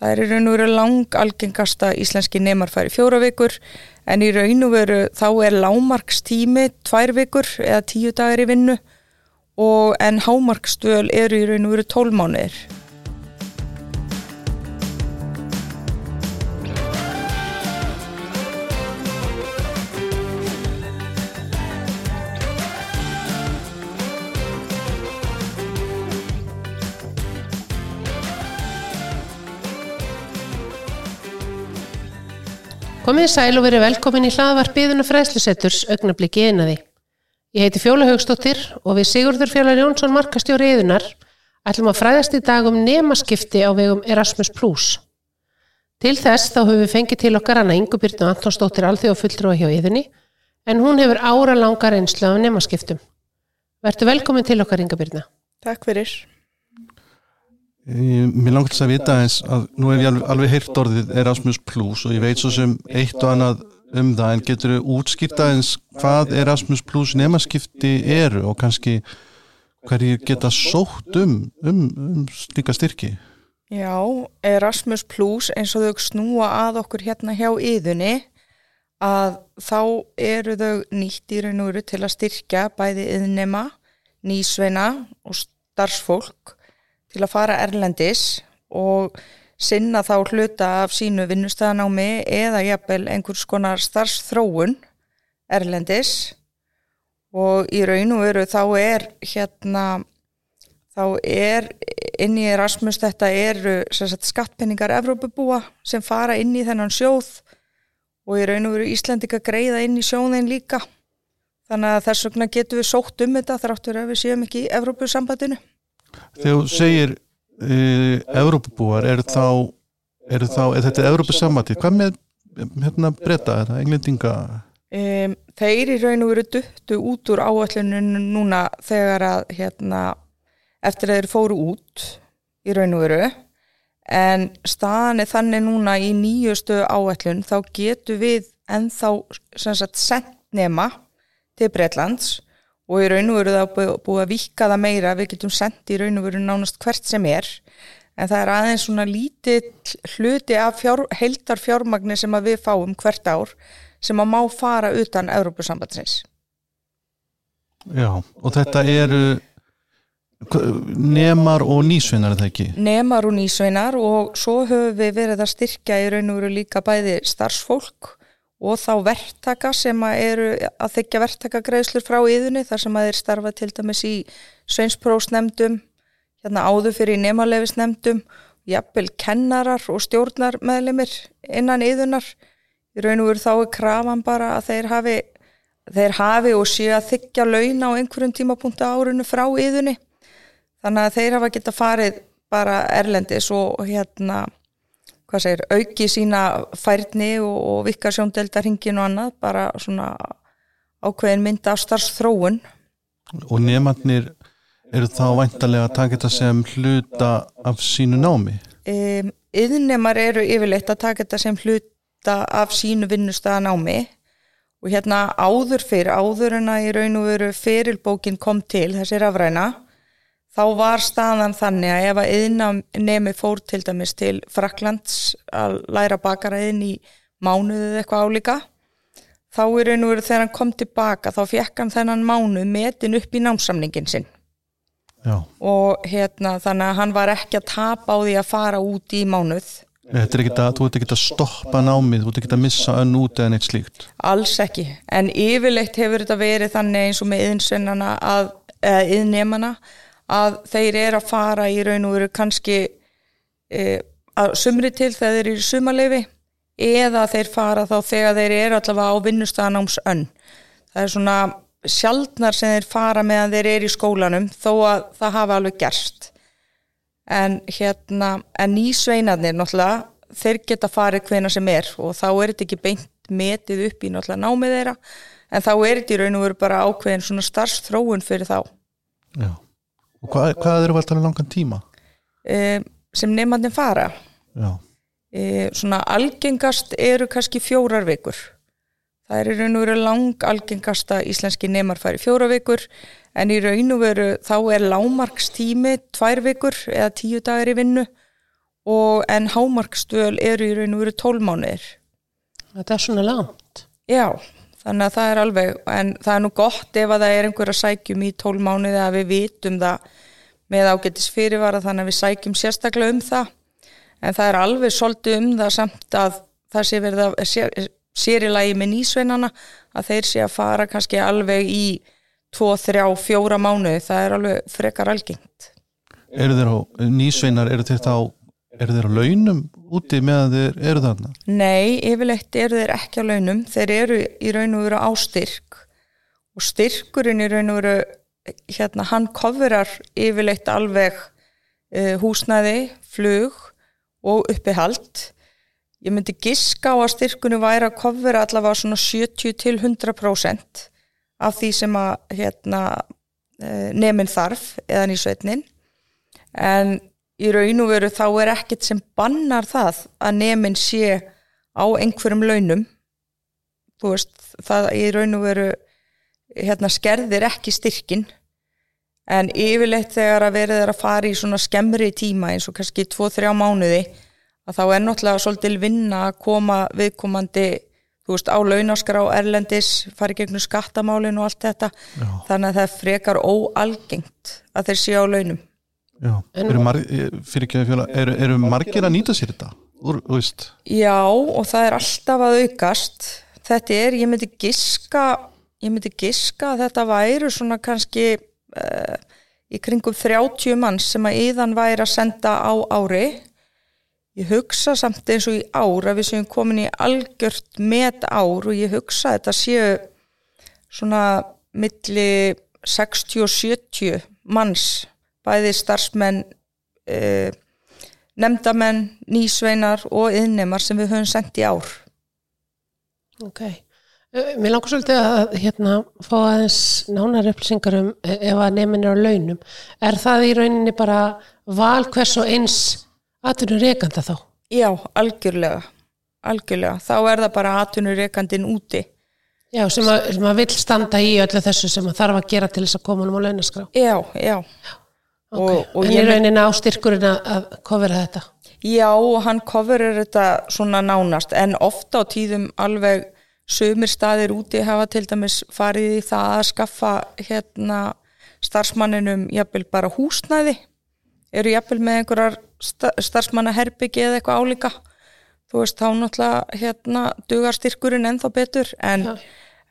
Það er í raun og veru lang algengasta íslenski nemar færi fjóra vikur en í raun og veru þá er lámarkstími tvær vikur eða tíu dagar í vinnu og en hámarkstöl eru í raun og veru tólmánuðir. Komið sæl og verið velkomin í hlaðvarpiðuna fræðslusetturs augnabliki einaði. Ég heiti Fjóla Haugstóttir og við Sigurður Fjólar Jónsson markastjóri eðunar ætlum að fræðast í dag um nemaskipti á vegum Erasmus+. Til þess þá höfum við fengið til okkar hana Ingubirnu Antonsdóttir alþjóð fulltrúa hjá eðunni en hún hefur ára langa reynslu af nemaskiptum. Vertu velkomin til okkar Ingubirna. Takk fyrir. Mér langt þess að vita eins að nú hef ég alveg heyrt orðið Erasmus Plus og ég veit svo sem eitt og annað um það en getur þau útskýrta eins hvað Erasmus Plus nemaskipti eru og kannski hverjir geta sótt um, um, um slíka styrki? Já, Erasmus Plus eins og þau snúa að okkur hérna hjá yðunni að þá eru þau nýtt í raun og veru til að styrkja bæði yðnema, nýsveina og starfsfólk til að fara erlendis og sinna þá hluta af sínu vinnustæðanámi eða jafnvel einhvers konar starfsþróun erlendis. Og í raun og veru þá er hérna þá er inn í Erasmus þetta eru sagt, skattpenningar Evrópabúa sem fara inn í þennan sjóð og í raun og veru Íslandika greiða inn í sjóðin líka. Þannig að þess vegna getum við sótt um þetta þráttur að við séum ekki í Evrópusambandinu Þegar þú segir uh, Evrópabúar, er þá er þá, er þetta Evrópusamati hvað með hérna breyta þetta, englendinga? Um, þeir í raun og veru duttu út úr áallinu núna þegar að hérna, eftir að þeir fóru út í raun og veru. En staðan er þannig núna í nýjustu áallun þá getur við ennþá sendt nema til Breitlands og í raun og veru það búið að vika það meira, við getum sendt í raun og veru nánast hvert sem er. En það er aðeins svona lítið hluti af fjár, heldar fjármagnir sem að við fáum hvert ár sem að má fara utan Európusambandsins Já, og þetta eru nemar og nýsveinar er það ekki? Nemar og nýsveinar og svo höfum við verið að styrkja í raun og veru líka bæði starfsfólk og þá verktaka sem eru að þykja verktakagreðslur frá yðunni þar sem að þeir starfa til dæmis í sveinsprósnemdum, hérna áður fyrir nemalefisnemdum, jafnvel kennarar og stjórnarmeðlemir innan yðunar. Í raun og veru þá er krafan bara að þeir hafi, þeir hafi og séu að þykja laun á einhverjum tímapunktu árinu frá yðunni. Þannig að þeir hafa geta farið bara erlendis og hérna hvað segir, auki sína færni og, og vikka sjóndeldarhingin og annað, bara svona ákveðin mynda af starfsþróun. Og nefnarnir eru þá væntalega að taka þetta sem hluta af sínu námi? Um, Yðnemar eru yfirleitt að taka þetta sem hluta af sínu vinnustaða námi og hérna áður fyrir, áður en að í raun og veru ferilbókin kom til þessi rafræna þá var staðan þannig að ef að yðnami fór til dæmis til Fraklands að læra bakaræðin í mánuðið eitthvað álíka þá er einu verið þegar hann kom tilbaka þá fekk hann þennan mánuð metin upp í námsamningin sinn. Já. og hérna þannig að hann var ekki að tapa á því að fara út í mánuð. Þetta er ekki að, þú ert ekki að stoppa námið, þú ert ekki að missa önn út eða neitt slíkt? Alls ekki, en yfirleitt hefur þetta verið þannig eins og með yðnsennana að, eða yðnnemana að þeir eru að fara í raun og veru kannski e, að sumri til þegar þeir eru í sumaleifi eða þeir fara þá þegar þeir eru allavega á vinnustaganáms önn. Það er svona sjaldnar sem þeir fara meðan þeir eru í skólanum þó að það hafa alveg gerst. En hérna, en nýsveinarnir náttúrulega, þeir geta farið hvena sem er og þá er þetta ekki beint metið upp í náttúrulega námið þeirra en þá er þetta í raun og veru bara ákveðin svona starfstróun fyrir þá. Já. Og hvað, hvað eru valdalega langan tíma? E, sem nefnandin fara? Já. E, svona algengast eru kannski fjórar vikur. Það er í raun og veru lang algengasta íslenski nefnar færi fjóra vikur en í raun og veru þá er lámarkstími tvær vikur eða tíu dagar í vinnu og en hámarksdöl eru í raun og veru tólmánuðir Þetta er svona langt. Já, þannig að það er alveg, en það er nú gott ef að það er einhver að sækjum í tólmánuði að við vitum það með ágætis fyrirvara þannig að við sækjum sérstaklega um það en það er alveg svolítið um það samt að það sé verið að sér, sér í lagi með nýsveinana að þeir sé að fara kannski alveg í 2, 3, 4 mánuði, það er alveg frekar algengt. Eru þeir á, nýsveinar, eru þeir þá eru þeir á launum úti meðan þeir eru þarna? Nei, yfirleitt eru þeir ekki á launum, þeir eru í raun og veru á styrk. Og styrkurinn í raun og veru hérna hann kofurar yfirleitt alveg uh, húsnæði, flug og uppihald. Ég myndi giska á að styrkunni væri að kofura allavega svona 70 til 100% af því sem að hérna, uh, nefn þarf eða nýsveitnin. En í raun og veru þá er ekkert sem bannar það að nefn sé á einhverjum launum. Þú veist, það í raun og veru hérna skerðir ekki styrkin en yfirleitt þegar að verið er að fara í svona skemmri tíma eins og kannski 2-3 mánuði að þá er náttúrulega svolítil vinna að koma viðkomandi þú veist á launaskrá erlendis fara í gegnum skattamálin og allt þetta. Já. þannig að það frekar óalgengt að þeir séu á launum eru, mar, fyrir ekki að fjóla, eru, eru margir að nýta sér þetta? Úr, Já og það er alltaf að aukast. Þetta er, ég myndi giska ég myndi giska að þetta væru svona kannski uh, í kringum 30 manns sem að yðan væri að senda á ári. Ég hugsa samt eins og í ár að við séum komin í algjört met ár og ég hugsa að þetta séu svona milli 60 og 70 manns bæði starfsmenn uh, nefndamenn, nýsveinar og yðnemar sem við höfum sendt í ár. Ok. Eh, Mér langar svolítið að hérna, fá aðeins nánar upplýsingar um eh, ef að nefnir á launum. Er það í rauninni bara val hvers og eins aðtunur rekanda þá? Já, algjörlega, algjörlega. Þá er það bara atunur rekandin úti. Já, sem að, sem að vill standa í öllu þessu sem að þarf að gera til þess að koma um á launaskrá. Já, já. Ok, Og- og en í rauninni á styrkurinn að, kofera þetta. Já, hann coverir þetta svona nánast, en ofta á tíðum alveg sömur staðir úti hafa til dæmis farið í það að skaffa hérna starfsmanninum jafnvel bara húsnæði, eru jafnvel með einhverjar sta starfsmannaherbyggi eða eitthvað álíka. Þú veist, þá náttúrulega hérna dugar styrkurinn ennþá betur, en, Já.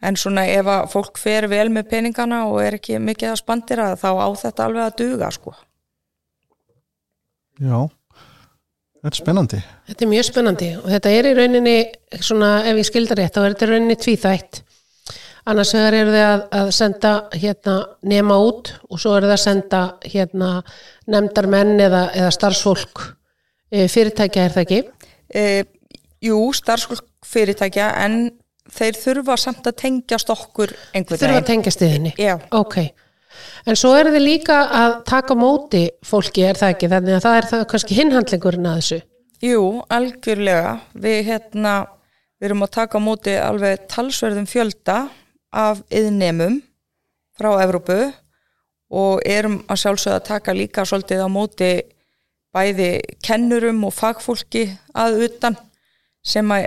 En svona ef að fólk fer vel með peningana og er ekki mikið að spandira þá á þetta alveg að duga, sko. já, þetta er spennandi. Þetta er mjög spennandi og þetta er í rauninni, svona ef ég skildar rétt, þá er þetta í rauninni tvíþætt. Annars vegar eru þið að, að senda hérna nema út og svo eru þið að senda hérna nefndar menn eða, eða starfsfólk e, fyrirtækja er það ekki. e, jú, starfsfólk fyrirtækja en þeir þurfa samt að tengjast okkur einhvern Þurfa að tengja stiðinni. Já, Ok. En svo eru þið líka að taka móti fólki, er það ekki? Þannig að það er það kannski hinhandlingurinn að þessu. jú, algjörlega við hérna, við erum að taka móti alveg talsverðum fjölda af yðnemum frá Evrópu og erum að sjálfsögða að taka líka svolítið á móti bæði kennurum og fagfólki að utan sem að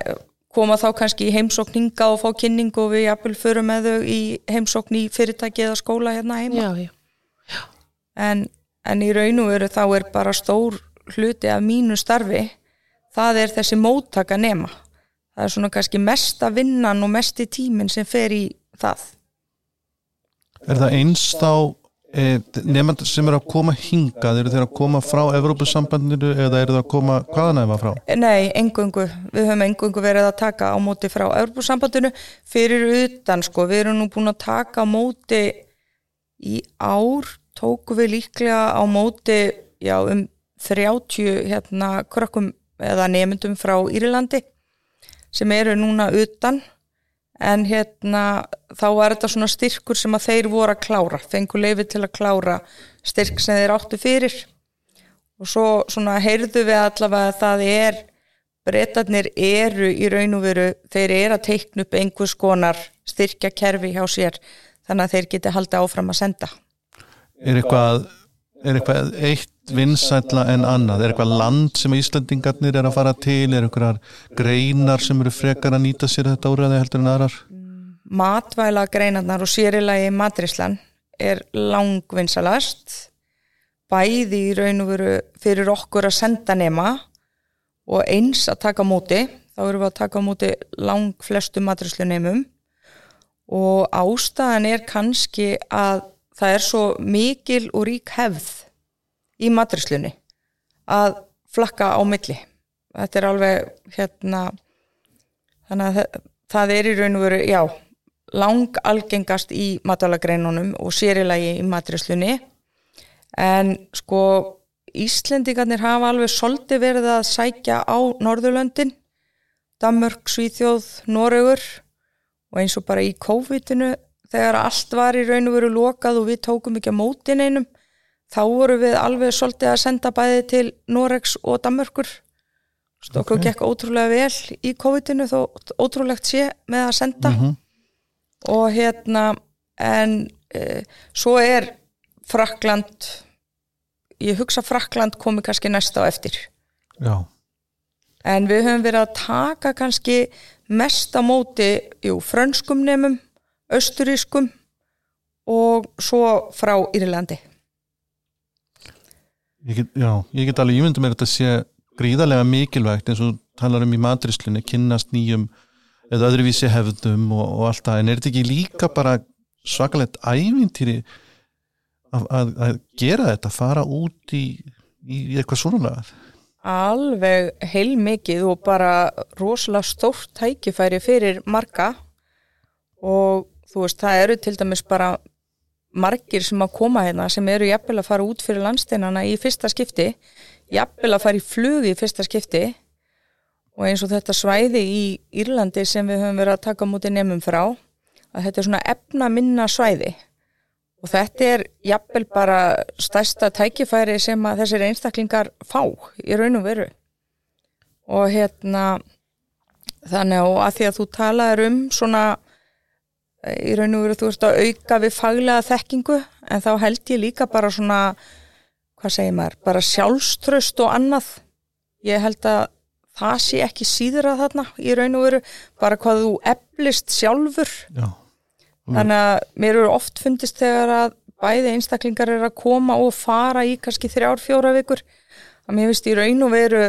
koma þá kannski í heimsókn hinga og fá kynningu og við jafnvel förum með þau í heimsókn í fyrirtæki eða skóla hérna heima. Já, já. en, en í raun og veru þá er bara stór hluti af mínu starfi það er þessi móttaka nema það er svona kannski mesta vinnan og mesti tíminn sem fer í það Er það eins þá nefnand sem eru að koma hingað, eru þeir að koma frá Evrópusambandinu eða eru þeir að koma hvaðan eða frá? Nei, engöngu, við höfum engöngu verið að taka á móti frá Európusambandinu fyrir utan sko, við erum nú búin að taka á móti í ár tóku við líklega á móti já, um 30 hérna krökkum eða nemyndum frá Írlandi sem eru núna utan en hérna þá var þetta svona styrkur sem að þeir voru að klára, fengu leifi til að klára styrk sem þeir áttu fyrir. Og svo svona heyrðu við allavega að það er breytarnir eru í raun og veru þeir eru að teikna upp einhvers konar styrkja kerfi hjá sér þannig að þeir geti haldið áfram að senda. Er eitthvað, er eitthvað eitt vinsætla en annað? Er eitthvað land sem Íslandingarnir er að fara til? Er eitthvað greinar sem eru frekar að nýta sér þetta úrræði heldur en aðrar? Matvæla greinarnar og sérilagi matrislan er langvinsalast bæði í raun og veru fyrir okkur að senda nema og eins að taka móti þá erum við að taka móti lang flestu matrislu nemum og ástæðan er kannski að það er svo mikil og rík hefð í matrislunni að flakka á milli. Þetta er alveg hérna þannig að það, það er í raun og veru, já lang algengast í matalagreinunum og sérilagi í matrislunni en sko Íslendingarnir hafa alveg solti verið að sækja á Norðurlöndin Danmörk, Svíþjóð, Noregur og eins og bara í COVID-inu þegar allt var í raun og veru lokað og við tókum ekki að mótin einum þá voru við alveg svolítið að senda bæði til Noregs og Danmörkur okkur okay. gekk ótrúlega vel í COVID-inu þó ótrúlegt sé með að senda. Mm -hmm. og hérna en e, svo er Frakland ég hugsa Frakland komi kannski næsta á eftir. Já. En við höfum verið að taka kannski mest á móti jú, frönskum nefnum, austurískum og svo frá Írlandi ég get, Já, ég get alveg ímyndum þetta að sé gríðarlega mikilvægt eins og talar um í matrislinni, kynnast nýjum eða öðruvísi hefðum og, og allt það, en er þetta ekki líka bara svakalegt ævintýri að, að, að gera þetta, fara út í, í eitthvað svona? Alveg heilmikið og bara rosalega stórt tækifæri fyrir marga. Og þú veist það eru til dæmis bara margir sem að koma hérna sem eru jafnvel að fara út fyrir landsteinana í fyrsta skipti jafnvel að fara í flugi í fyrsta skipti og eins og þetta svæði í Írlandi sem við höfum verið að taka mútið nefnum frá að þetta er svona efna minna svæði Og þetta er jafnvel bara stærsta tækifæri sem að þessir einstaklingar fá í raun og veru. Og hérna þannig og að því að þú talaður um svona í raun og veru þú ert að auka við faglega þekkingu en þá held ég líka bara svona, hvað segir maður, bara sjálfströst og annað. Ég held að það sé ekki síður að þarna í raun og veru, bara hvað þú eflist sjálfur. Já Mm. Þannig að mér eru oft fundist þegar að bæði einstaklingar er að koma og fara í kannski þrjár, fjóra vikur að mér finnst í raun og veru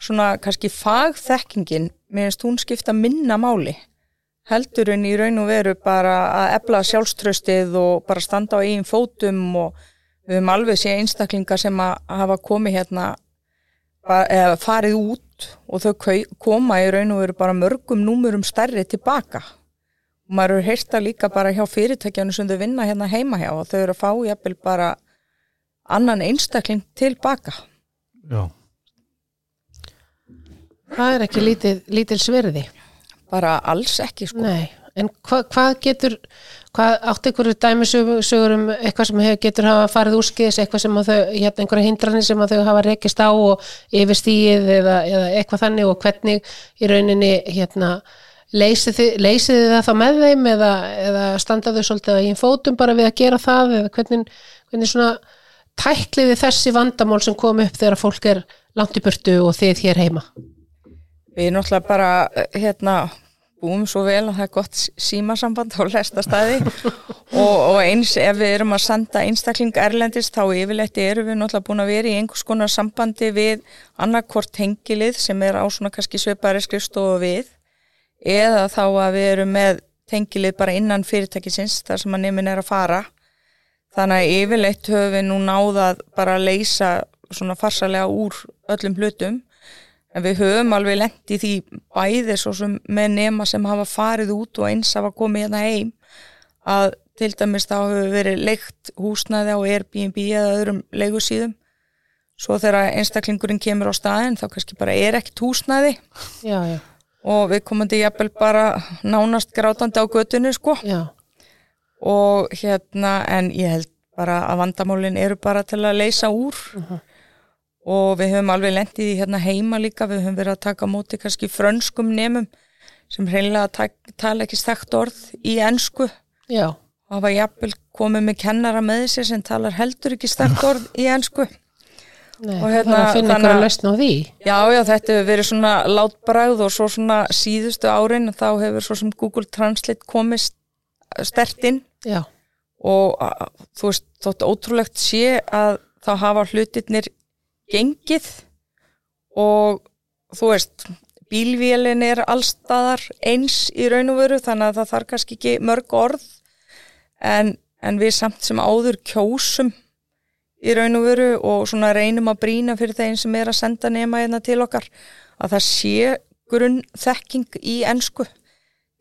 svona kannski fagþekkingin mér finnst hún skipta minna máli heldur en í raun og veru bara að ebla sjálfströstið og bara standa á eigin fótum og við höfum alveg sé einstaklingar sem að hafa komið hérna eða farið út og þau koma í raun og veru bara mörgum númurum stærri tilbaka. Og maður eru heyrta líka bara hjá fyrirtækjanu sem þau vinna hérna heima hjá og þau eru að fá jafnvel bara annan einstakling tilbaka. Já. Það er ekki lítil, lítil sverði bara alls ekki sko. Nei, en hva, hvað getur hvað átt einhverju dæmisögur um eitthvað sem getur hafa farið úrskiðis eitthvað sem þau, hérna einhverja hindranir sem þau hafa rekist á og yfirstíið eða, eða eitthvað þannig og hvernig í rauninni hérna leysið þið það þá með þeim eða, eða standaðu svolítið í fótum bara við að gera það eða hvernig, hvernig svona tækliði þessi vandamál sem kom upp þegar fólk er langt í burtu og þið hér heima Við erum náttúrulega bara hérna búum svo vel að það er gott símasamband á lesta staði. Og, og eins ef við erum að senda einstakling erlendist þá yfirleitt erum við náttúrulega búin að vera í einhvers konar sambandi við annarkvort hengilið sem er á svona kannski sveipari skrifstofu við eða þá að við erum með tengilið bara innan fyrirtækisins þar sem að nefnin er að fara. Þannig að yfirleitt höfum við nú náðað bara að leysa svona farsalega úr öllum hlutum en við höfum alveg lengt í því bæði svo sem með nema sem hafa farið út og eins hafa komið hérna heim að til dæmis þá hefur verið leikt húsnaði á Airbnb eða öðrum leigusíðum. Svo þegar einstaklingurinn kemur á staðin þá kannski bara er ekkert húsnaði já, já. Og við komum til jafnvel bara nánast grátandi á götunni sko. Já. og hérna en ég held bara að vandamálin eru bara til að leysa úr. Uh -huh. Og við höfum alveg lendið í hérna heima líka, við höfum verið að taka móti kannski frönskum nefnum sem hreinlega tala ekki stækt orð í ennsku Já. og hafa jafnvel komið með kennara með sér sem talar heldur ekki stækt orð í ennsku Nei, Og hérna, að finna þannig einhverja að- lausn á því. Já, já, þetta hefur verið svona látbræð og svo svona síðustu árin þá hefur svo sem Google Translate komist stertinn Já, og þú veist, þótt ótrúlegt sé að þá hafa hlutirnir gengið og þú veist, bílvélin er allstaðar eins í raun og veru þannig að það þarf kannski ekki mörg orð en, en við samt sem áður kjósum í raun og veru og svona reynum að brína fyrir þeim sem er að senda nema hérna til okkar að það sé grunn þekking í ensku.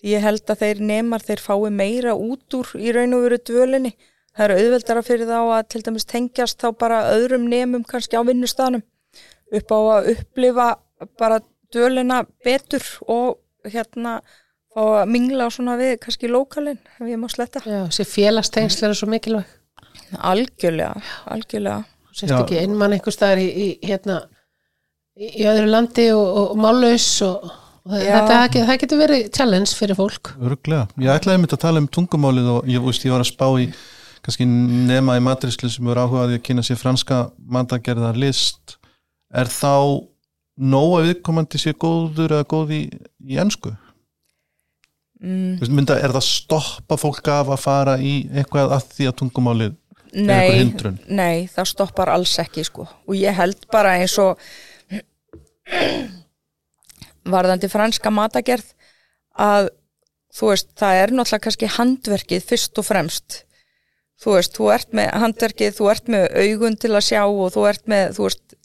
Ég held að þeir nemar þeir fái meira út úr í raun og veru dvölinni það eru auðveldara fyrir þá að til dæmis tengjast þá bara öðrum nemum kannski á vinnustanum upp á að upplifa bara dvölina betur og hérna fá að mingla svona við kannski lókalinn ef ég má sletta já, þessi félagstengsl er svo mikilvæg. algjörlega, algjörlega Sérst ekki einmann einhver staðar í, í, hérna, í, öðru landi og, og málaus og, og það, Já. þetta, það, get- það getur verið challenge fyrir fólk. Örglega. Ég ætlaði einmitt að tala um tungumálið og ég, veist, ég var að spá í kannski nema í matrislu sem eru áhugaði að kynna sér franska matagerðar list er þá nóg að viðkomandi sé góður eða góð í, í ennsku? mm, mynda, er það stoppa fólk af að fara í eitthvað að því að tungumálið er eitthvað nei, hindrun? nei, það stoppar alls ekki sko og ég held bara eins og varðandi franska matagerð að þú veist, það er náttúrulega kannski handverkið fyrst og fremst þú veist, þú ert með handverkið þú ert með augun til að sjá og þú ert með, þú veist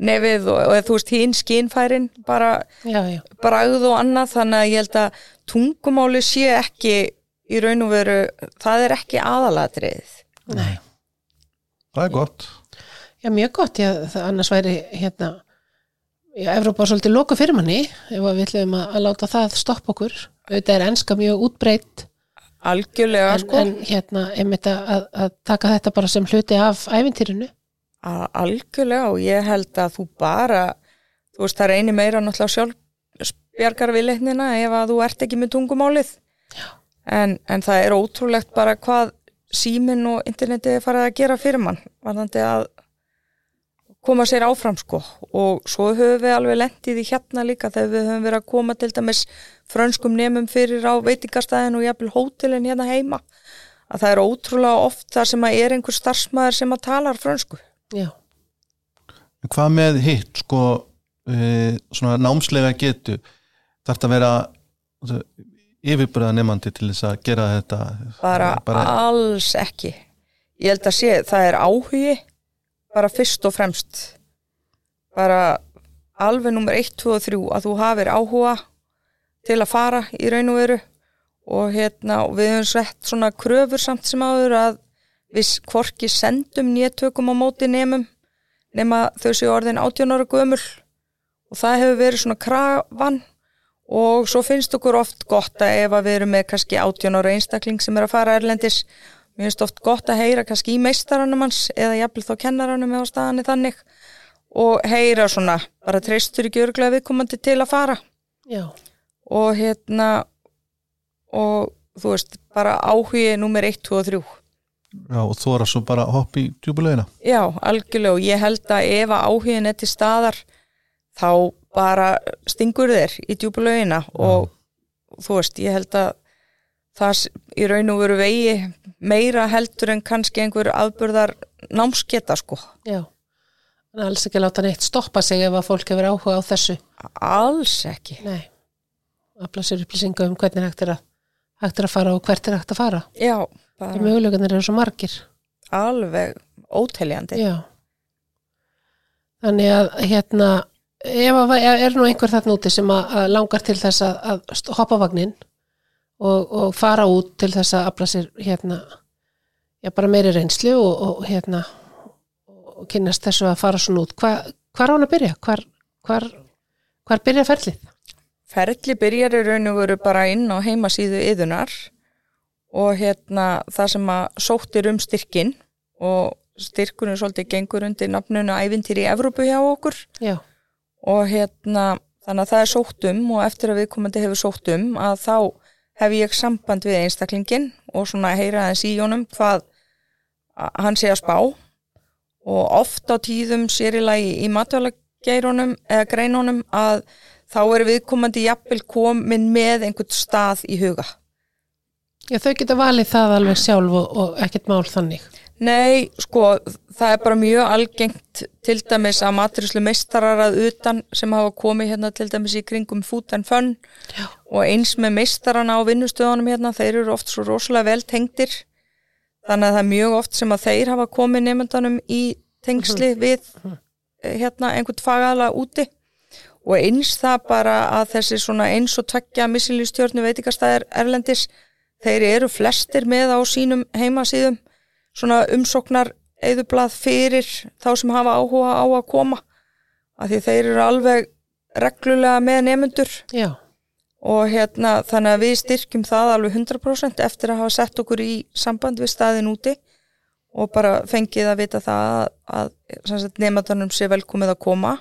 nefið og, og þú veist hinn skínfærin bara Já, já, bragð og annað þannig að ég held að tungumáli sé ekki í raun og veru það er ekki aðalatriðið nei. Það er gott. Já, mjög gott, já, það annars væri hérna, já, Evrópa var svolítið loku fyrir manni ef við ætlum að, að láta það stoppa okkur. Auðvitað er enska mjög útbreytt algjörlega en, sko. en hérna, einmitt að, að, að taka þetta bara sem hluti af ævintýrinu. A- algjörlega og ég held að þú bara þú veist það reynir meira náttúrulega sjálf spjargar við leiknina ef að þú ert ekki með tungumálið. En, en það er ótrúlegt bara hvað síminn og internetið er farið að gera fyrir mann varðandi að koma sér áfram sko. Og svo höfum við alveg lendið í hérna líka þegar við höfum verið að koma til dæmis frönskum nemum fyrir á veitingastæðin og jafnvel hótelin hérna heima að það er ótrúlega oft þar sem að er einhver starfsmæður sem að talar frönsku. Já, En Hvað með hitt, sko, e, svona námslega getu, þarf þetta að vera yfirbyrða nefandi til þess að gera þetta? bara, alls ekki. Ég held að sé, það er áhugi bara fyrst og fremst. Bara alveg nummer 1, 2 og 3 að þú hafir áhuga til að fara í raun og veru. Og hérna og við höfum sett svona kröfur samt sem áður að við hvorki sendum néttökum á móti nefnum nema þau séu orðin 18 ára gömul. Og það hefur verið svona krafan. Og svo finnst okkur oft gott að ef að við erum með kannski 18 ára einstakling sem er að fara erlendis mér finnst oft gott að heyra kannski í meistaranum hans eða jafnvel þá kennaranum eða staðan þannig. Og heyra svona bara treystur ekki örglega viðkomandi til að fara. Já, og hérna og þú veist bara áhugi nummer 1, 2 og 3 Já, og þú er að svo bara hoppa í djúbulegina. Já, algjörlega og ég held að ef að áhugin er til staðar þá bara stingur þér í djúpulögina og þú veist, ég held að það í raun og veru vegi meira heldur en kannski einhver aðburðar námsketa sko. já. En alls ekki láta neitt stoppa sig ef að fólk hefur áhuga á þessu. Alls ekki. Nei. Afla sér upplýsinga um hvernig hægt er að, hægt er að fara og hvert er hægt að fara. Já, Það bara möguleganir eru svo margir. alveg óteljandi. Já. Þannig að hérna, ef að er nú einhver þarna úti sem að, að langar til þess að, að hoppa vagnin og, og fara út til þess að afla sér hérna, já bara meiri reynslu og, og hérna og kynnast þessu að fara svona út. Hva, hvar á hann að byrja? Hvar, hvar, hvar byrja ferlið? Ferli byrjar í raun og veru bara inn á heimasíðu yðunar og hérna það sem að sóttir um styrkin og styrkurinn svolítið gengur undir nafnunu ævintýri í Evrópu hjá okkur. Já, og hérna þannig að það er sótt um og eftir að viðkomandi hefur sótt um að þá hef ég samband við einstaklingin og svona heyra aðeins í honum hvað hann sé að spá. Og oft á tíðum sér í lagi í matvælageirunum eða greinunum að þá er viðkomandi jafnvel komin með einhvern stað í huga. Já, þau geta valið það alveg sjálf og, og ekkert mál þannig. Nei, sko, það er bara mjög algengt til dæmis að maturíslu meistarar að utan sem hafa komið hérna til dæmis í kringum food and fun Já. og eins með meistarana á vinnustöðunum hérna, þeir eru oft svo rosalega vel tengdir þannig að það er mjög oft sem að þeir hafa komið nefndanum í tengsli við eh, hérna einhvern fagala úti og eins það bara að þessi svona eins og tvekja missilístjórnu veitikastæðir Erlendis, þeir eru flestir með á sínum heimasíðum. Svona umsóknar eðublað fyrir þá sem hafa áhuga á að koma af því þeir eru alveg reglulega með nefnendur Já, og hérna þannig að við styrkjum það alveg 100% eftir að hafa sett okkur í samband við staðin úti og bara fengið að vita það að, að nefndanum sé velkomið að koma.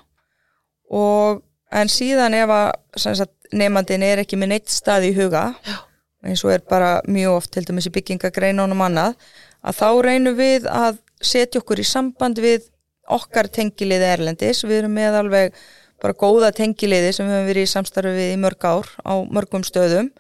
Og en síðan ef að nefndin er ekki með neitt stað í huga Já. eins og er bara mjög oft til dæmis í byggingagreinunum annað að þá reynum við að setja okkur í samband við okkar tengiliði Erlendis, við erum með alveg bara góða tengiliði sem við höfum verið í samstarfi við í mörg ár á mörgum stöðum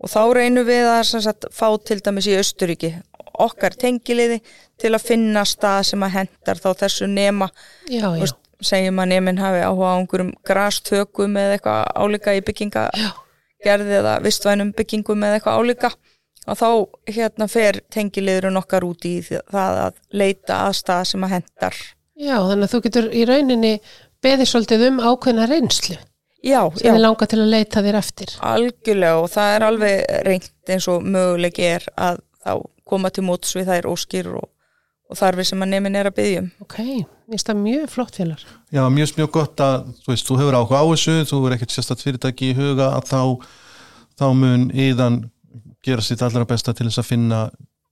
og þá reynum við að sagt, fá til dæmis í Östuríki okkar tengiliði til að finna stað sem að hendar þá þessu nema já, já. Veist, segjum að nefnin hafi áhuga á einhverjum grastökum eða eitthvað álíka í byggingagerði eða vistvænum byggingum eða eitthvað álíka og þá hérna fer tengiliðurinn okkar út í það að leita að stað sem að hendar Já, þannig að þú getur í rauninni beðið svolítið um ákveðna reynslu Já, sem já, við langar til að leita þér eftir. algjörlega og það er alveg reynt eins og möguleik er að þá koma til móts við þær óskýr og, og þarfi sem að nefnin er að byggjum. Ok, mér finnst það mjög flott félag. Já, mjög mjög gott að þú veist, þú hefur áhuga á þessu, þú er ekkert sérstætt fyrirtæki í huga að þá, þá mun íðan gera sitt allra besta til þess að finna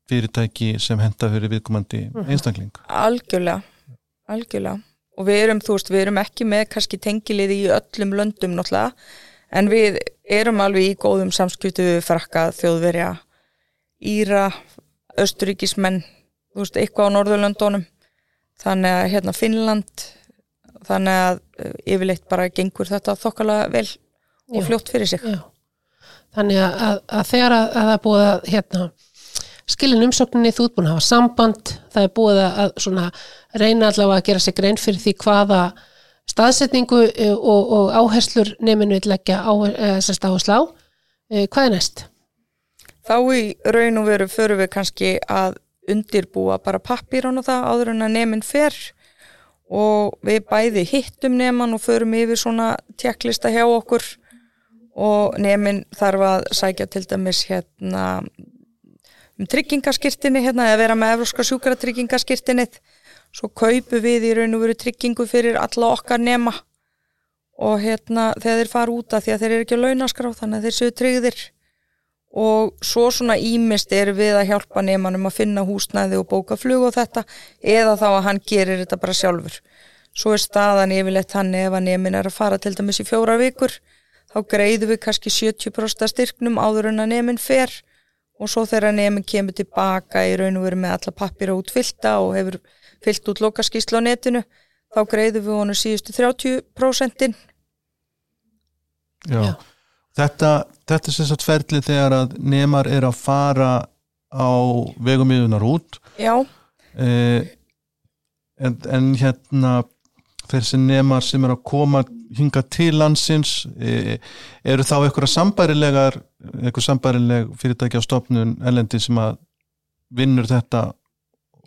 fyrirtæki sem henda fyrir viðkomandi einstakling. Algjörlega, algjörlega. Og við erum, þú veist, við erum ekki með kannski tengiliði í öllum löndum náttúrulega, en við erum alveg í góðum samskiptu við frakka, þjóðverja, Íra, Östuríkismenn, þú veist, eitthvað á Norðurlöndunum. Þannig að hérna Finnland, þannig að eh, yfirleitt bara gengur þetta þokkalega vel og Já. fljótt fyrir sig. Já. Þannig að, að, að þegar að, að það búið að hérna, skilin umsókninni, þú búin að hafa samband, það er búið að, svona, reyna allavega að gera sig grein fyrir því hvaða staðsetningu eh, og, og áherslur nefninu vil leggja eh, áherslu á. Hvað er næst? Þá í raun og veru förum við kannski að undirbúa bara pappíran og það áður en að nefn fer. Og við bæði hittum nefn og förum yfir svona tjekklista hjá okkur. Og nefn þarf að sækja til dæmis hérna um tryggingaskirtinni hérna eða vera með evróska sjúkara tryggingaskirtinnið svo kaupu við í raun og veru tryggingu fyrir alla okkar nema. Og hérna þeir fara út af því að þeir eru ekki að launaskrá þannig að þeir séu tryggðir og svo svona ímist er við að hjálpa nefnanum að finna húsnæði og bóka flug og þetta eða þá að hann gerir þetta bara sjálfur svo er staðan yfirleitt hann ef að nefnin er að fara til dæmis í fjóra vikur þá greiðum við kannski 70% af styrknum áður en að nefnin fer og svo þegar nefnin kemur tilbaka í raun og veru með alla pappira útfyllta og hefur fyllt út lokaskísla á netinu þá greiðum við honum síðustu 30% Já. Já. Þetta, þetta er sem sagt ferli þegar að nemar er að fara á vegumíðunar út. Já, eh, en, en hérna þessi nemar sem er að koma hinga til landsins eh, eru þá eitthvað sambærilegar eitthvað sambærileg fyrirtæki á stofnun elendi sem að vinnur þetta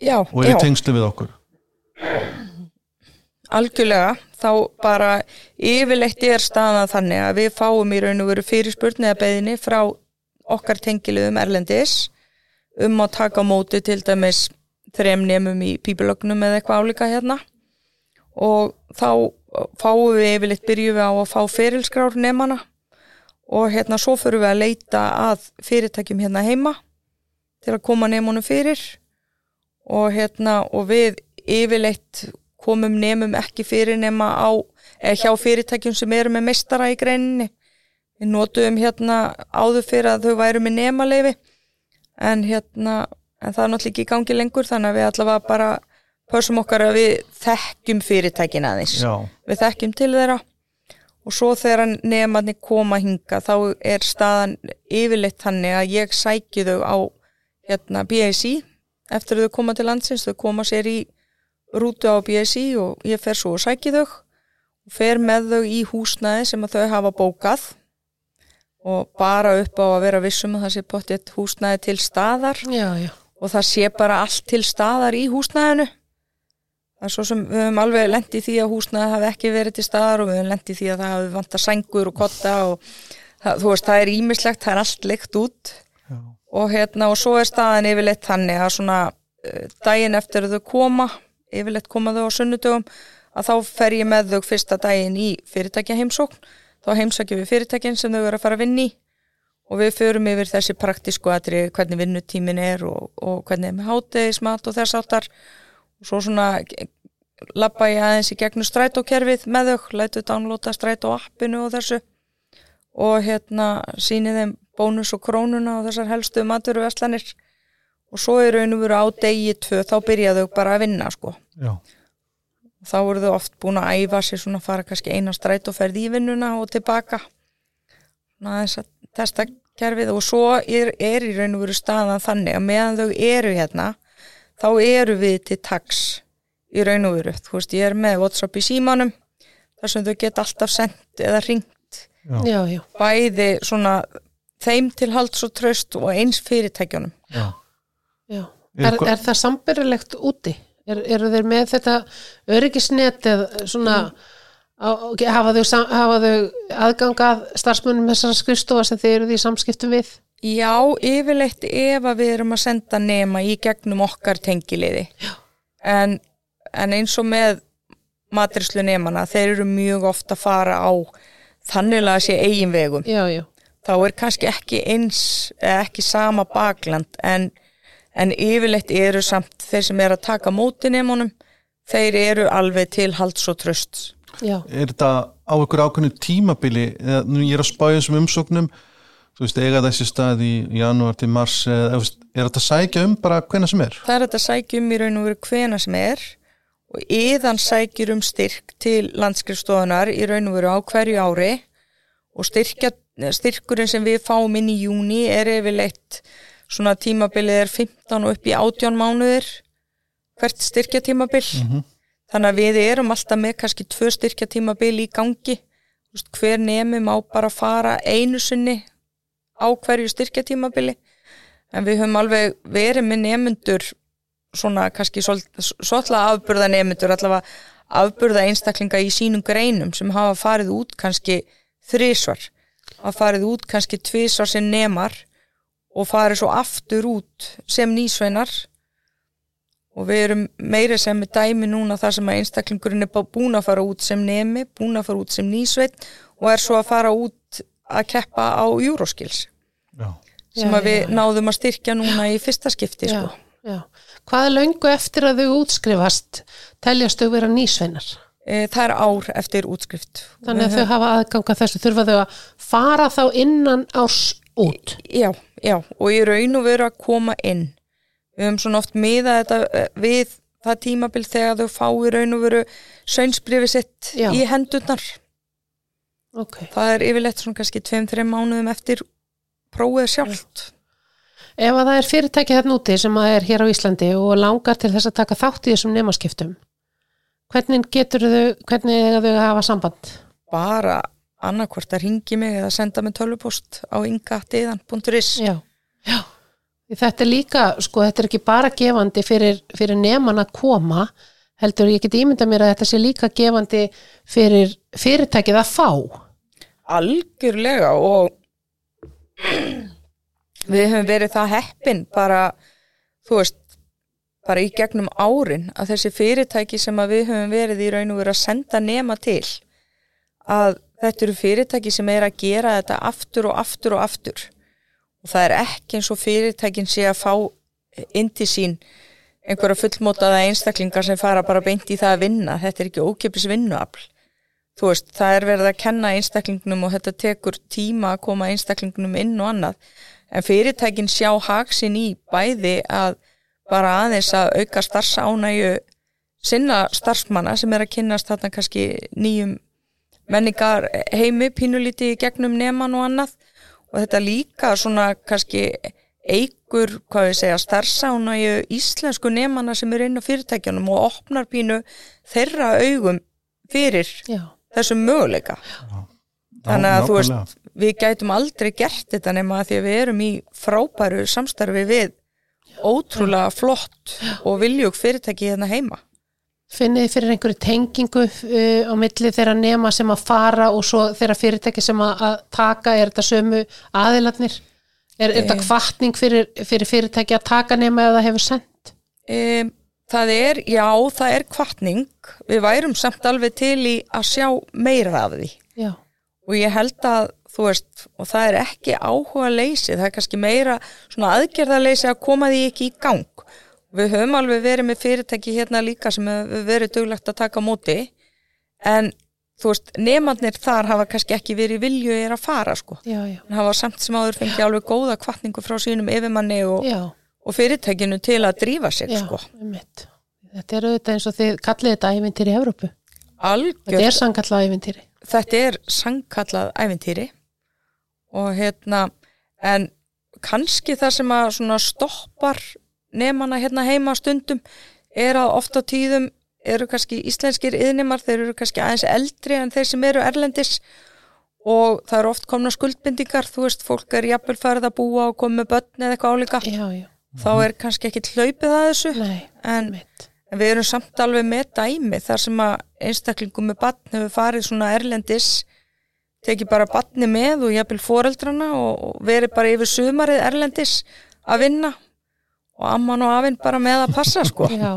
já, og er í tengslu við okkur Algjörlega, þá bara yfirleitt er staðan þannig að við fáum í raun og veru fyrirspurn eða beðinni frá okkar tengiluðum Erlendis um að taka móti til dæmis þrem nefnum í pípulögnum eða eitthvað álíka hérna. Og þá fáum við yfirleitt byrjum við á að fá ferilskrár nefnana og hérna svo fyrir við að leita að fyrirtækjum hérna heima til að koma nefnunum fyrir. Og hérna og við yfirleitt komum nefnum ekki fyrir nema á eða hjá fyrirtækjum sem eru með meistara í greininni. Við notuðum hérna áður fyrir að þau væru með nemaleifi en hérna en það er náttúrulega ekki í gangi lengur þannig að við allavega bara pössum okkar að við þekkjum fyrirtækin aðeins. Já, við þekkjum til þeirra. Og svo þegar nefnarnir koma hinga þá er staðan yfirleitt þannig að ég sæki þau á hérna BSI eftir að þau koma til landsins, þau koma sér í rútu á BSI og ég fer svo og sæki þau. Og fer með þau í húsnæði sem að þau hafa bókað og bara upp á að vera vissum að það sé potið húsnæði til staðar. Já, já, og það sé bara allt til staðar í húsnæðinu. Það er svo sem við höfum alveg lent í því að húsnæði hafi ekki verið til staðar og við höfum lent í því að það hafi vanta sængur og kotta og það, þú veist, það er ímislegt, það er allt leikt út. Já, og hérna og svo er staðan yfirleitt þannig að svona uh, daginn eftir að þau koma yfirleitt koma þau á sunnudögum að þá fer ég með þau fyrsta daginn í fyrirtækja heimsókn þá heimsækjum við fyrirtækin sem þau eru að fara að vinni og við förum yfir þessi praktísku aðri hvernig vinnutímin er og, og hvernig er með hátegismat og þess áttar og svo svona lappa ég aðeins í gegnum strætókerfið með þau, lætu downloada strætó appinu og þessu og hérna síni þeim bónus og krónuna og þessar helstu maturuveslanir og svo er raun og veru á degi tvö þá byrja þau bara að vinna sko. Já, þá voru þau oft búin að æfa sér svona að fara kannski eina strætóferð í vinnuna og tilbaka. Svona aðeins að testa kerfið. Og svo er, er í raun og veru staðan þannig að meðan þau eru hérna þá eru við til tax í raun og veru, þú veist ég er með Whatsapp í símanum þar sem þau geta alltaf sendt eða ringt já, já, já, bæði svona þeim til halds og tröst og eins fyrirtækjunum. Já. Já. Er Er, eitthvað- er það sambyrilegt úti? Er, eru þeir með þetta öryggisnet eða svona á, hafa, þau, hafa þau aðgangað starfsmunum þessara skrifstofa sem þeir eru því í samskiptum við? Já, yfirleitt ef að við erum að senda nema í gegnum okkar tengiliði en, en eins og með matrislu nemana, þeir eru mjög ofta að fara á þannig að sé eigin vegum Já, já, þá er kannski ekki eins ekki sama bakland en, en yfirleitt eru samt þeir sem er að taka móti nemunum þeir eru alveg til halds og tröst já, Er þetta á ykkur ákveðnu tímabili? Eða nú ég er að spája þessum umsóknum þú veist, eiga þessi stað í janúar til mars eða, þú veist, er þetta sækja um bara hvenna sem er? Það er þetta sækjum í raun og veru hvena sem er og yðan sækjur um styrk til landskrifstofunar í raun og veru á hverju ári og styrkja, styrkurinn sem við fáum inn í júni er yfirleitt svona tímabilið er 15 og upp í 18 mánuðir hvert styrkja tímabil þannig að við erum alltaf með kannski tvö styrkja tímabil í gangi. Þú veist, hver nemi má bara fara einu sinni á hverju styrkja tímabili en við höfum alveg verið með nemyndur svona kannski svolítið afburða nemyndur allavega afburða einstaklinga í sínum greinum sem hafa farið út kannski þrísvar hafa farið út kannski tvísvar sem nemar og farið svo aftur út sem nýsveinar og við erum meira sem með dæmi núna þar sem að einstaklingurinn er búinn að fara út sem nemi, búinn að fara út sem nýsveit og er svo að fara út að keppa á Euroskills Já, sem að við náðum að styrkja núna í fyrsta skipti já, sko. já. Hvað er löngu eftir að þau útskrifast teljast þau vera nýsveinar? e, það er ár eftir útskrift Þannig að þau hafa aðganga þessu, þurfa þau að fara þá innan árs út. já, já, og í raun og veru að koma inn við höfum svona oft miðað þetta eh, við það tímabil þegar þau fá í raun og veru sönsbrifi sitt Já. í hendurnar Ok. það er yfirleitt svona kannski 2-3 mánuðum eftir prófið sjálft Ef að það er fyrirtæki þarna úti sem að er hér á Íslandi og langar til þess að taka þátt í þessum nemaskiptum, hvernig getur þau, hvernig þau að hafa samband? bara annarkvort að ringi mig eða senda mig tölvupost á ynga.iðan.is Já, já. Þetta er líka, sko, þetta er ekki bara gefandi fyrir, fyrir neman að koma, heldur ég get ímynda mér að þetta sé líka gefandi fyrir fyrirtækið að fá. algjörlega og við höfum verið það heppin bara, þú veist bara í gegnum árin að þessi fyrirtæki sem að við höfum verið í raun og verið að senda nema til að þetta eru fyrirtæki sem er að gera þetta aftur og aftur og aftur. Og það er ekki eins og fyrirtækin sé að fá inn til sín einhverja fullmótaða einstaklingar sem fara bara beint í það að vinna. Þetta er ekki ókipis vinnuafl. Þú veist, það er verið að kenna einstaklingnum og þetta tekur tíma að koma einstaklingnum inn og annað. En fyrirtækin sjá haksin í bæði að bara aðeins að auka starfsánægju sinna starfsmanna sem er að kynnast þarna kannski nýjum menningar heimi pínulíti í gegnum neman og annað. Og þetta líka svona kannski eigur, hvað við segja, starfsána í íslensku nemana sem eru inn á fyrirtækjanum og opnar pínu þeirra augum fyrir Já, þessum möguleika. Þannig að þú veist, við gætum aldrei gert þetta nema að því að við erum í frábæru samstarfi við ótrúlega flott og viljúk fyrirtæki hérna heima. Finnið þið fyrir einhverju tengingu uh, á milli þeirra nema sem að fara og svo þeirra fyrirtæki sem að, taka, er þetta sömu aðilarnir? Er, er þetta kvartning fyrir, fyrir fyrirtæki að taka nema eða hefur sendt? Um, það er, já, það er kvartning. Við værum samt alveg til í að sjá meira af því. Já, Og ég held að, þú veist, og það er ekki áhuga leysi, það er kannski meira svona aðgerðarleysi að koma því ekki í gang. Við höfum alveg verið með fyrirtæki hérna líka sem hefur verið duglegt að taka móti, en þú veist, nefnarnir þar hafa kannski ekki verið vilju er að fara, sko. já, já, En hafa samt sem áður fengið alveg góða kvartningu frá sínum yfirmanni og, og fyrirtækinu til að drífa sig, já, sko. einmitt. Þetta er auðvitað eins og þið kallið þetta ævintýri í Evrópu. Þetta Algjör, er sannkallað ævintýri. þetta er sangkallað ævintýri og hérna en kannski það sem að svona stoppar nefnana hérna heima stundum er að ofta tíðum eru kannski íslenskir yðnimar, þeir eru kannski aðeins eldri en þeir sem eru erlendis. Og það eru oft komna skuldbindingar, þú veist, fólk er jafnvel farið að búa og koma með börn eða eitthvað álíka, Já, já, þá er kannski ekki hlaupið að þessu, nei, en. En við erum samt alveg með dæmi þar sem að einstaklingum með batn hefur farið svona erlendis, tekið bara batni með og jafnvel foreldrana og verið bara yfir sumarið erlendis að vinna og amman og afinn bara með að passa sko. Já,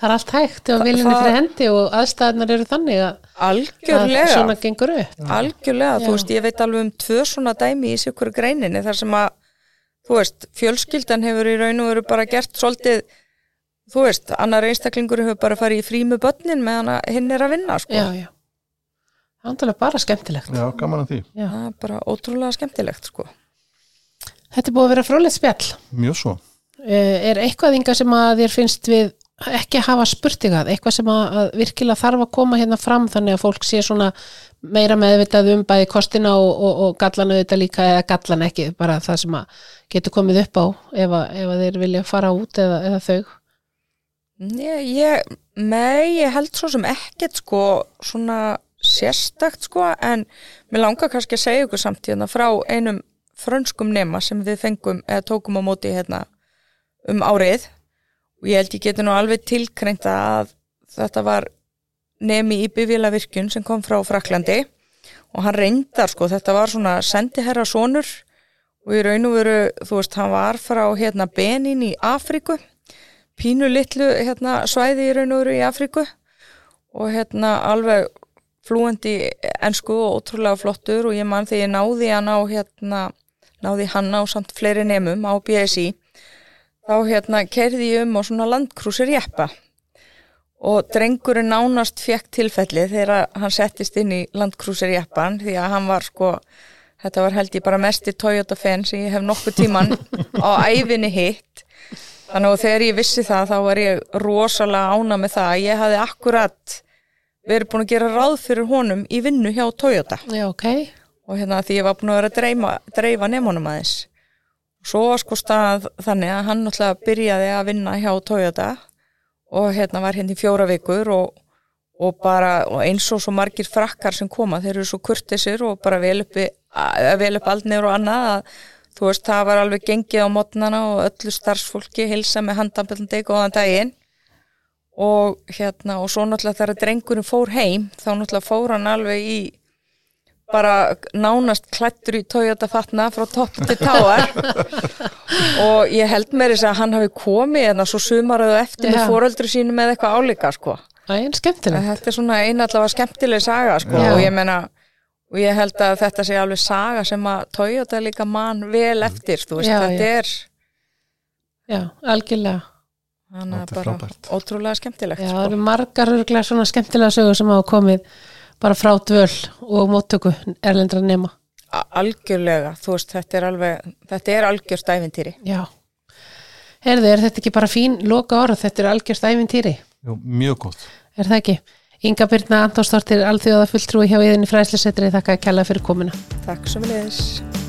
það er allt hægt og viljinni fyrir hendi og aðstæðnar eru þannig að, að Algjörlega, svona gengur upp. algjörlega, Já. þú veist, ég veit alveg um tvö svona dæmi í sér hverju greininni þar sem að, þú veist, fjölskyldan hefur í raun og veru bara gert svolítið, þú veist, annar einstaklingur hefur bara farið í frí með börnin meðan hinn er að vinna sko. Já, já. Er andalega bara skemmtilegt. Já, gaman að því. Já. Bara ótrúlega skemmtilegt sko. Þetta er búið að vera frólægt spjall. Mjög svo. Eh, Er eitthvað inga sem að þér finnst við ekki hafa spurtingað, eitthvað sem að, að virkilega þarf að koma hérna fram þannig að fólk sé svona meira meðvitað um bæði kostina og, og, og gallanu þetta líka eða gallan ekki, bara það sem að getur komið upp á ef að, ef að þeir vilja fara út eða, eða þau. Nei, ég, nei, ég held svo sem ekkert sko svona sérstakt sko en mér langar kannski að segja ykkur samt hérna frá einum frönskum nema sem við fengum eða tókum á móti hérna um árið. Og ég held ég geti nú alveg tilkreint að þetta var nemi í bifílavirkjun sem kom frá Fraklandi og hann reyndar sko, þetta var svona sendiherra sonur. Og í raun og veru, þú veist, hann var frá hérna Benin í Afríku. Pínu litlu hérna, svæði í raun og veru í Afríku. Og hérna alveg flúendi ensku og ótrúlega flottur. Og ég man þegar ég náði hann á hérna, náði hann á samt fleiri nemum á BSI þá hérna kerði ég um á svona landkrúsir jeppa og drengurinn nánast fekk tilfelli þegar hann settist inn í landkrúsir jeppan því að hann var sko þetta var held ég bara mesti Toyota fan sem ég hef nokkuð tíman á æfinni hitt. Þannig að þegar ég vissi það þá var ég rosalega ána með það að ég hafði akkurat verið búin að gera ráð fyrir honum í vinnu hjá Toyota. Já, ok. og hérna því ég var búin að vera að dreifa, dreifa nefnunum aðeins svo var sko stað þannig að hann náttúrulega byrjaði að vinna hjá Toyota og hérna var hérna í fjóra vikur og, og bara og eins og svo margir frakkar sem koma þeir eru svo kurtisir og bara vel að vel upp aldnir og annað að þú veist það var alveg gengið á mótnana og öllu starfsfólki hilsa með handambildandi góðan daginn. Og hérna og svo náttúrulega þegar drengurinn fór heim þá náttúrulega fór hann alveg í bara nánast klættur í Toyota fatna frá topp til táar og ég held með þess að hann hafi komið en svo sumaröðu eftir Já. með foreldri sínu með eitthvað álíka sko. Það er skemmtilegt. þetta er svona eina allavega skemmtileg saga sko. Já. og ég meina og ég held að þetta sé alveg saga sem að Toyota líka mann vel eftir þú veist, Já, þetta já. er Já, algjörlega. þannig að er bara frábært. ótrúlega skemmtilegt Já, það sko. eru margar örglega svona skemmtilega sögur sem hafa komið bara frá dvöl og móttöku erlendra nema. Algjörlega, þú veist, þetta er alveg þetta er algjörst ævintýri Já. Herði, er þetta ekki bara fín loka orð? Þetta er algjörst æfintýri. Jú, mjög gott. Er það ekki? Inga Byrna Antonsdóttir, alþjóða fulltrúi hjá yðinni fræðslusetri, þakka að kella fyrir komuna. Takk svo leiðis.